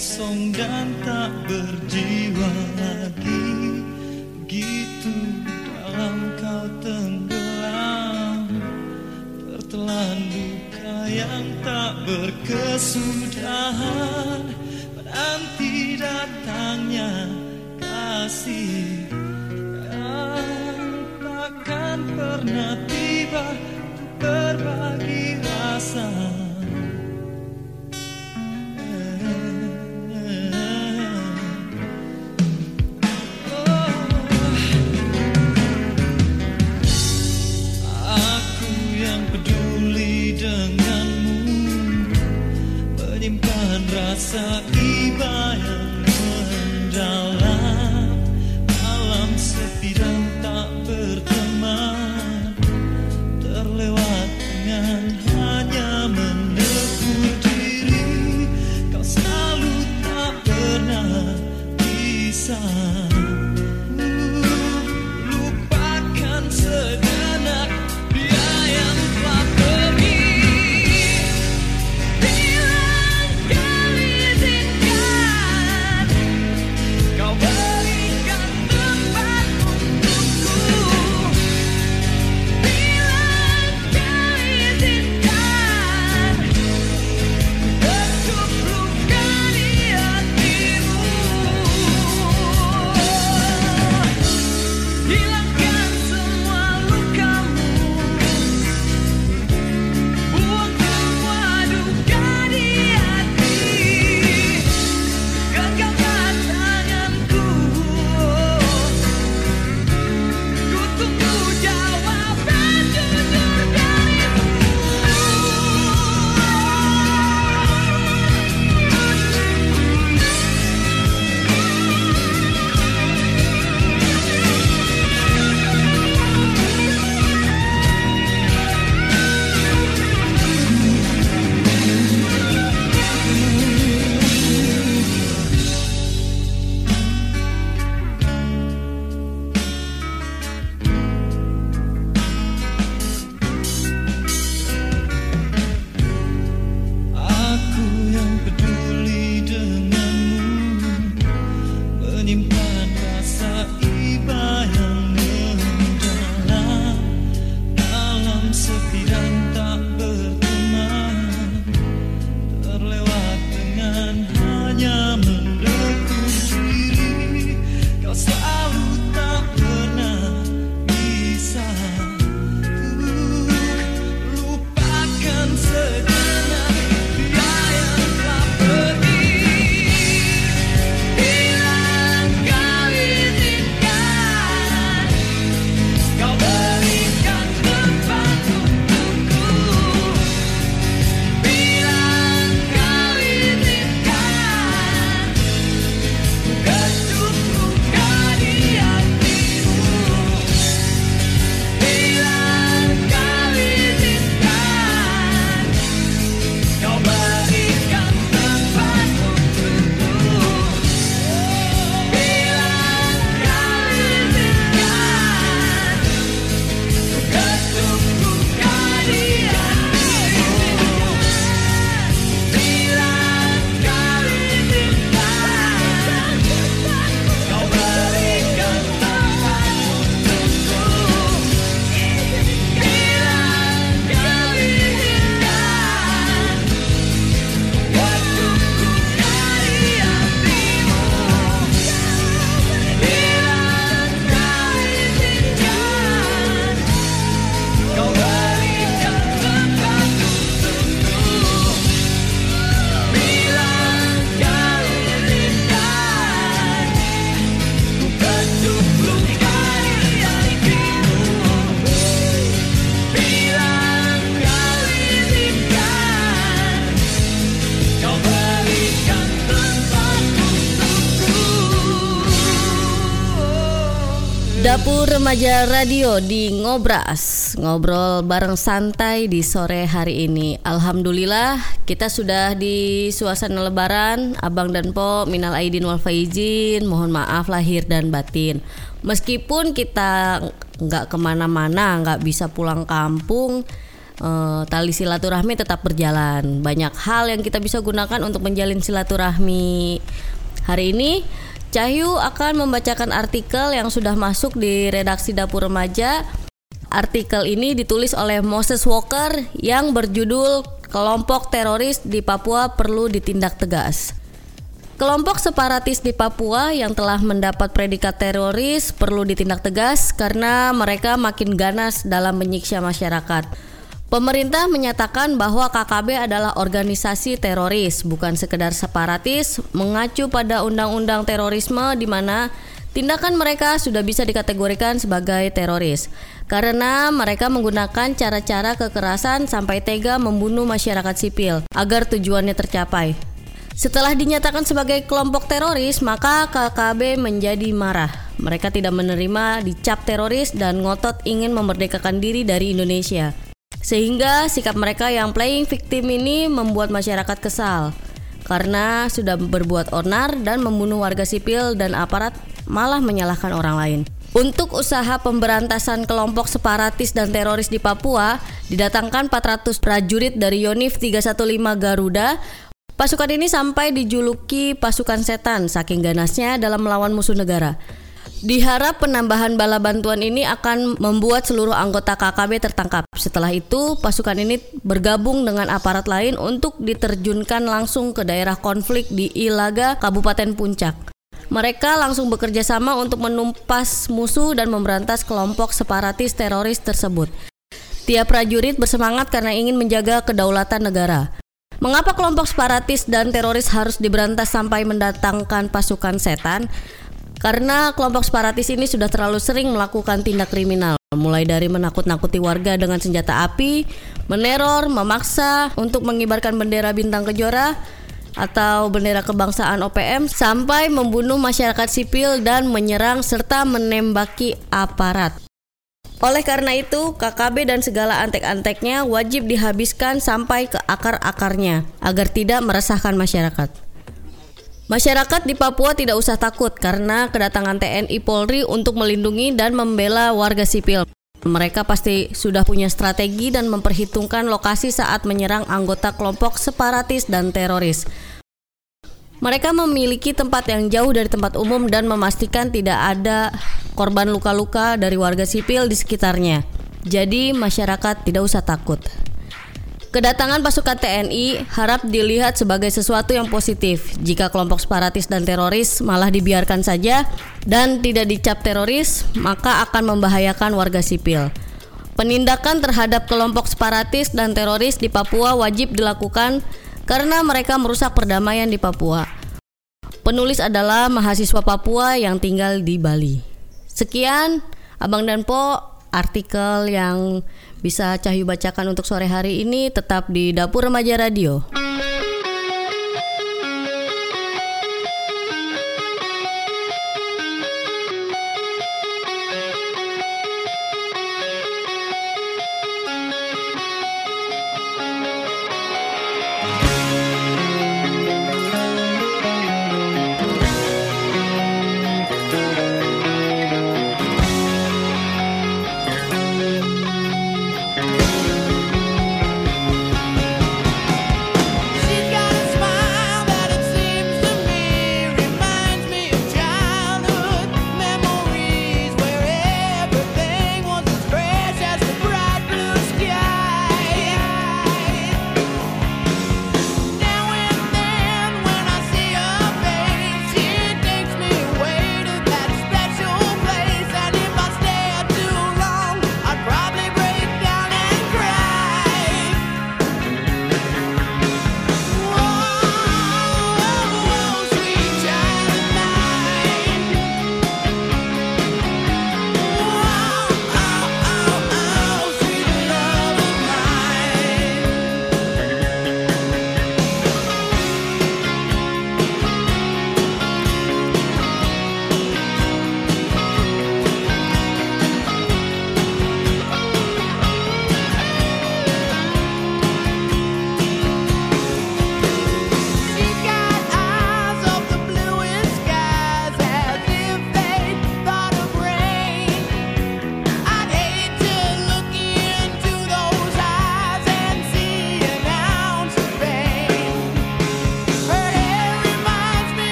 kosong dan tak berjiwa lagi. Begitu dalam kau tenggelam. Tertelan luka yang tak berkesudahan. Menanti datangnya kasih. Yang takkan pernah That's a Remaja Radio di Ngobras Ngobrol bareng santai di sore hari ini Alhamdulillah kita sudah di suasana lebaran Abang dan Po minal aidin wal faizin Mohon maaf lahir dan batin Meskipun kita nggak ke mana-mana nggak bisa pulang kampung eh, tali silaturahmi tetap berjalan. Banyak hal yang kita bisa gunakan untuk menjalin silaturahmi. Hari ini Cahyu akan membacakan artikel yang sudah masuk di redaksi Dapur Remaja. Artikel ini ditulis oleh Moses Walker yang berjudul Kelompok Teroris di Papua Perlu Ditindak Tegas. Kelompok separatis di Papua yang telah mendapat predikat teroris perlu ditindak tegas karena mereka makin ganas dalam menyiksa masyarakat. Pemerintah menyatakan bahwa KKB adalah organisasi teroris, bukan sekedar separatis, mengacu pada undang-undang terorisme di mana tindakan mereka sudah bisa dikategorikan sebagai teroris karena mereka menggunakan cara-cara kekerasan sampai tega membunuh masyarakat sipil agar tujuannya tercapai. Setelah dinyatakan sebagai kelompok teroris, maka KKB menjadi marah. Mereka tidak menerima dicap teroris dan ngotot ingin memerdekakan diri dari Indonesia. Sehingga sikap mereka yang playing victim ini membuat masyarakat kesal karena sudah berbuat onar dan membunuh warga sipil dan aparat malah menyalahkan orang lain. Untuk usaha pemberantasan kelompok separatis dan teroris di Papua, didatangkan 400 prajurit dari Yonif 315 Garuda Pasukan ini sampai dijuluki pasukan setan saking ganasnya dalam melawan musuh negara. Diharap penambahan bala bantuan ini akan membuat seluruh anggota KKB tertangkap. Setelah itu, pasukan ini bergabung dengan aparat lain untuk diterjunkan langsung ke daerah konflik di Ilaga, Kabupaten Puncak. Mereka langsung bekerja sama untuk menumpas musuh dan memberantas kelompok separatis teroris tersebut. Tiap prajurit bersemangat karena ingin menjaga kedaulatan negara. Mengapa kelompok separatis dan teroris harus diberantas sampai mendatangkan pasukan setan? Karena kelompok separatis ini sudah terlalu sering melakukan tindak kriminal, mulai dari menakut-nakuti warga dengan senjata api, meneror, memaksa untuk mengibarkan bendera bintang kejora atau bendera kebangsaan OPM sampai membunuh masyarakat sipil dan menyerang serta menembaki aparat. Oleh karena itu, KKB dan segala antek-anteknya wajib dihabiskan sampai ke akar-akarnya agar tidak meresahkan masyarakat. Masyarakat di Papua tidak usah takut karena kedatangan TNI Polri untuk melindungi dan membela warga sipil. Mereka pasti sudah punya strategi dan memperhitungkan lokasi saat menyerang anggota kelompok separatis dan teroris. Mereka memiliki tempat yang jauh dari tempat umum dan memastikan tidak ada korban luka-luka dari warga sipil di sekitarnya. Jadi masyarakat tidak usah takut. Kedatangan pasukan TNI harap dilihat sebagai sesuatu yang positif. Jika kelompok separatis dan teroris malah dibiarkan saja dan tidak dicap teroris, maka akan membahayakan warga sipil. Penindakan terhadap kelompok separatis dan teroris di Papua wajib dilakukan karena mereka merusak perdamaian di Papua. Penulis adalah mahasiswa Papua yang tinggal di Bali. Sekian Abang dan Po artikel yang bisa Cahyu bacakan untuk sore hari ini tetap di Dapur Remaja Radio.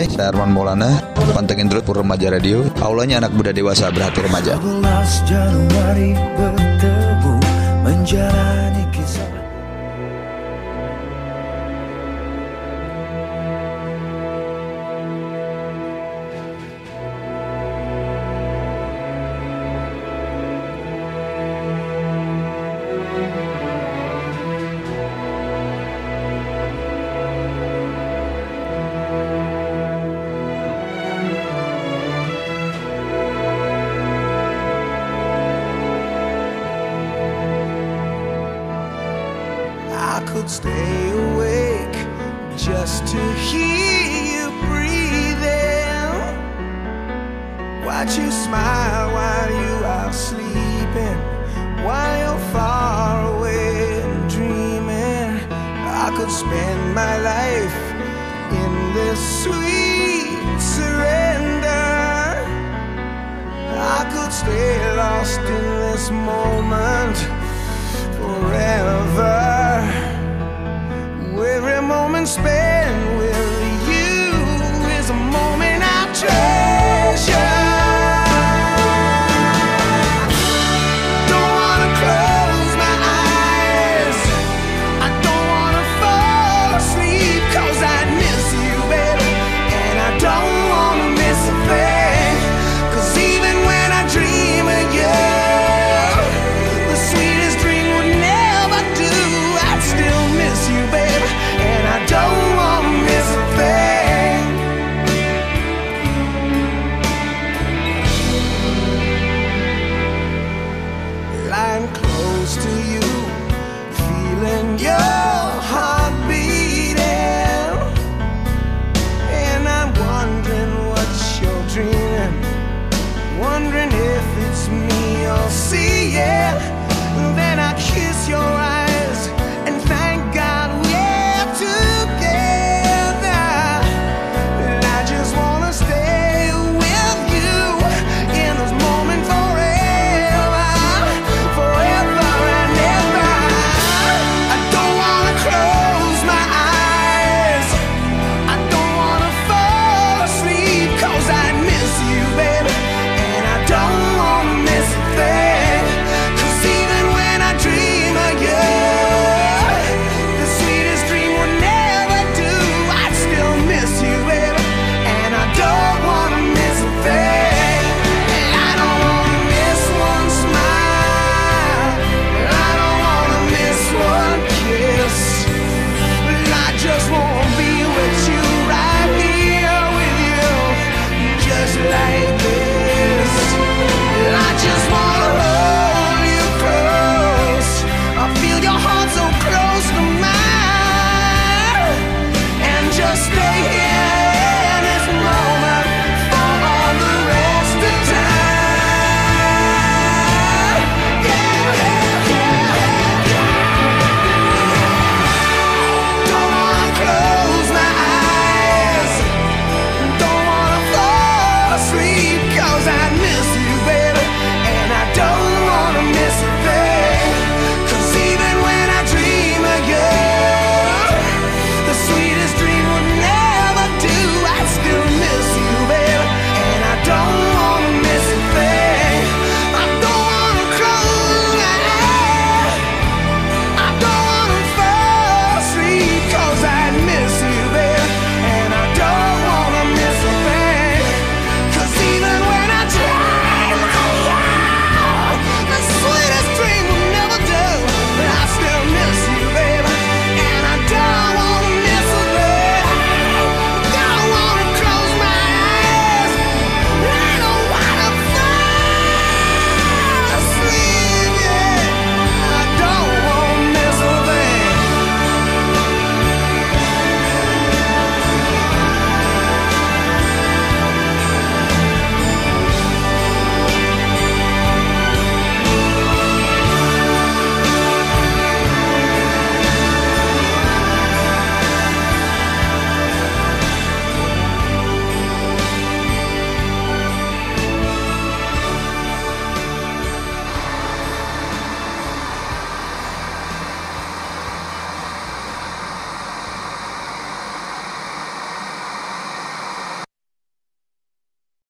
Hai, saya Arman Maulana, pantengin terus Pur Remaja Radio. Aulanya anak muda dewasa berhati remaja. 11 Januari bertemu menjalani stay awake just to hear you breathing. Watch you smile while you are sleeping, while you're far away dreaming. I could spend my life in this sweet surrender. I could stay lost in this moment forever.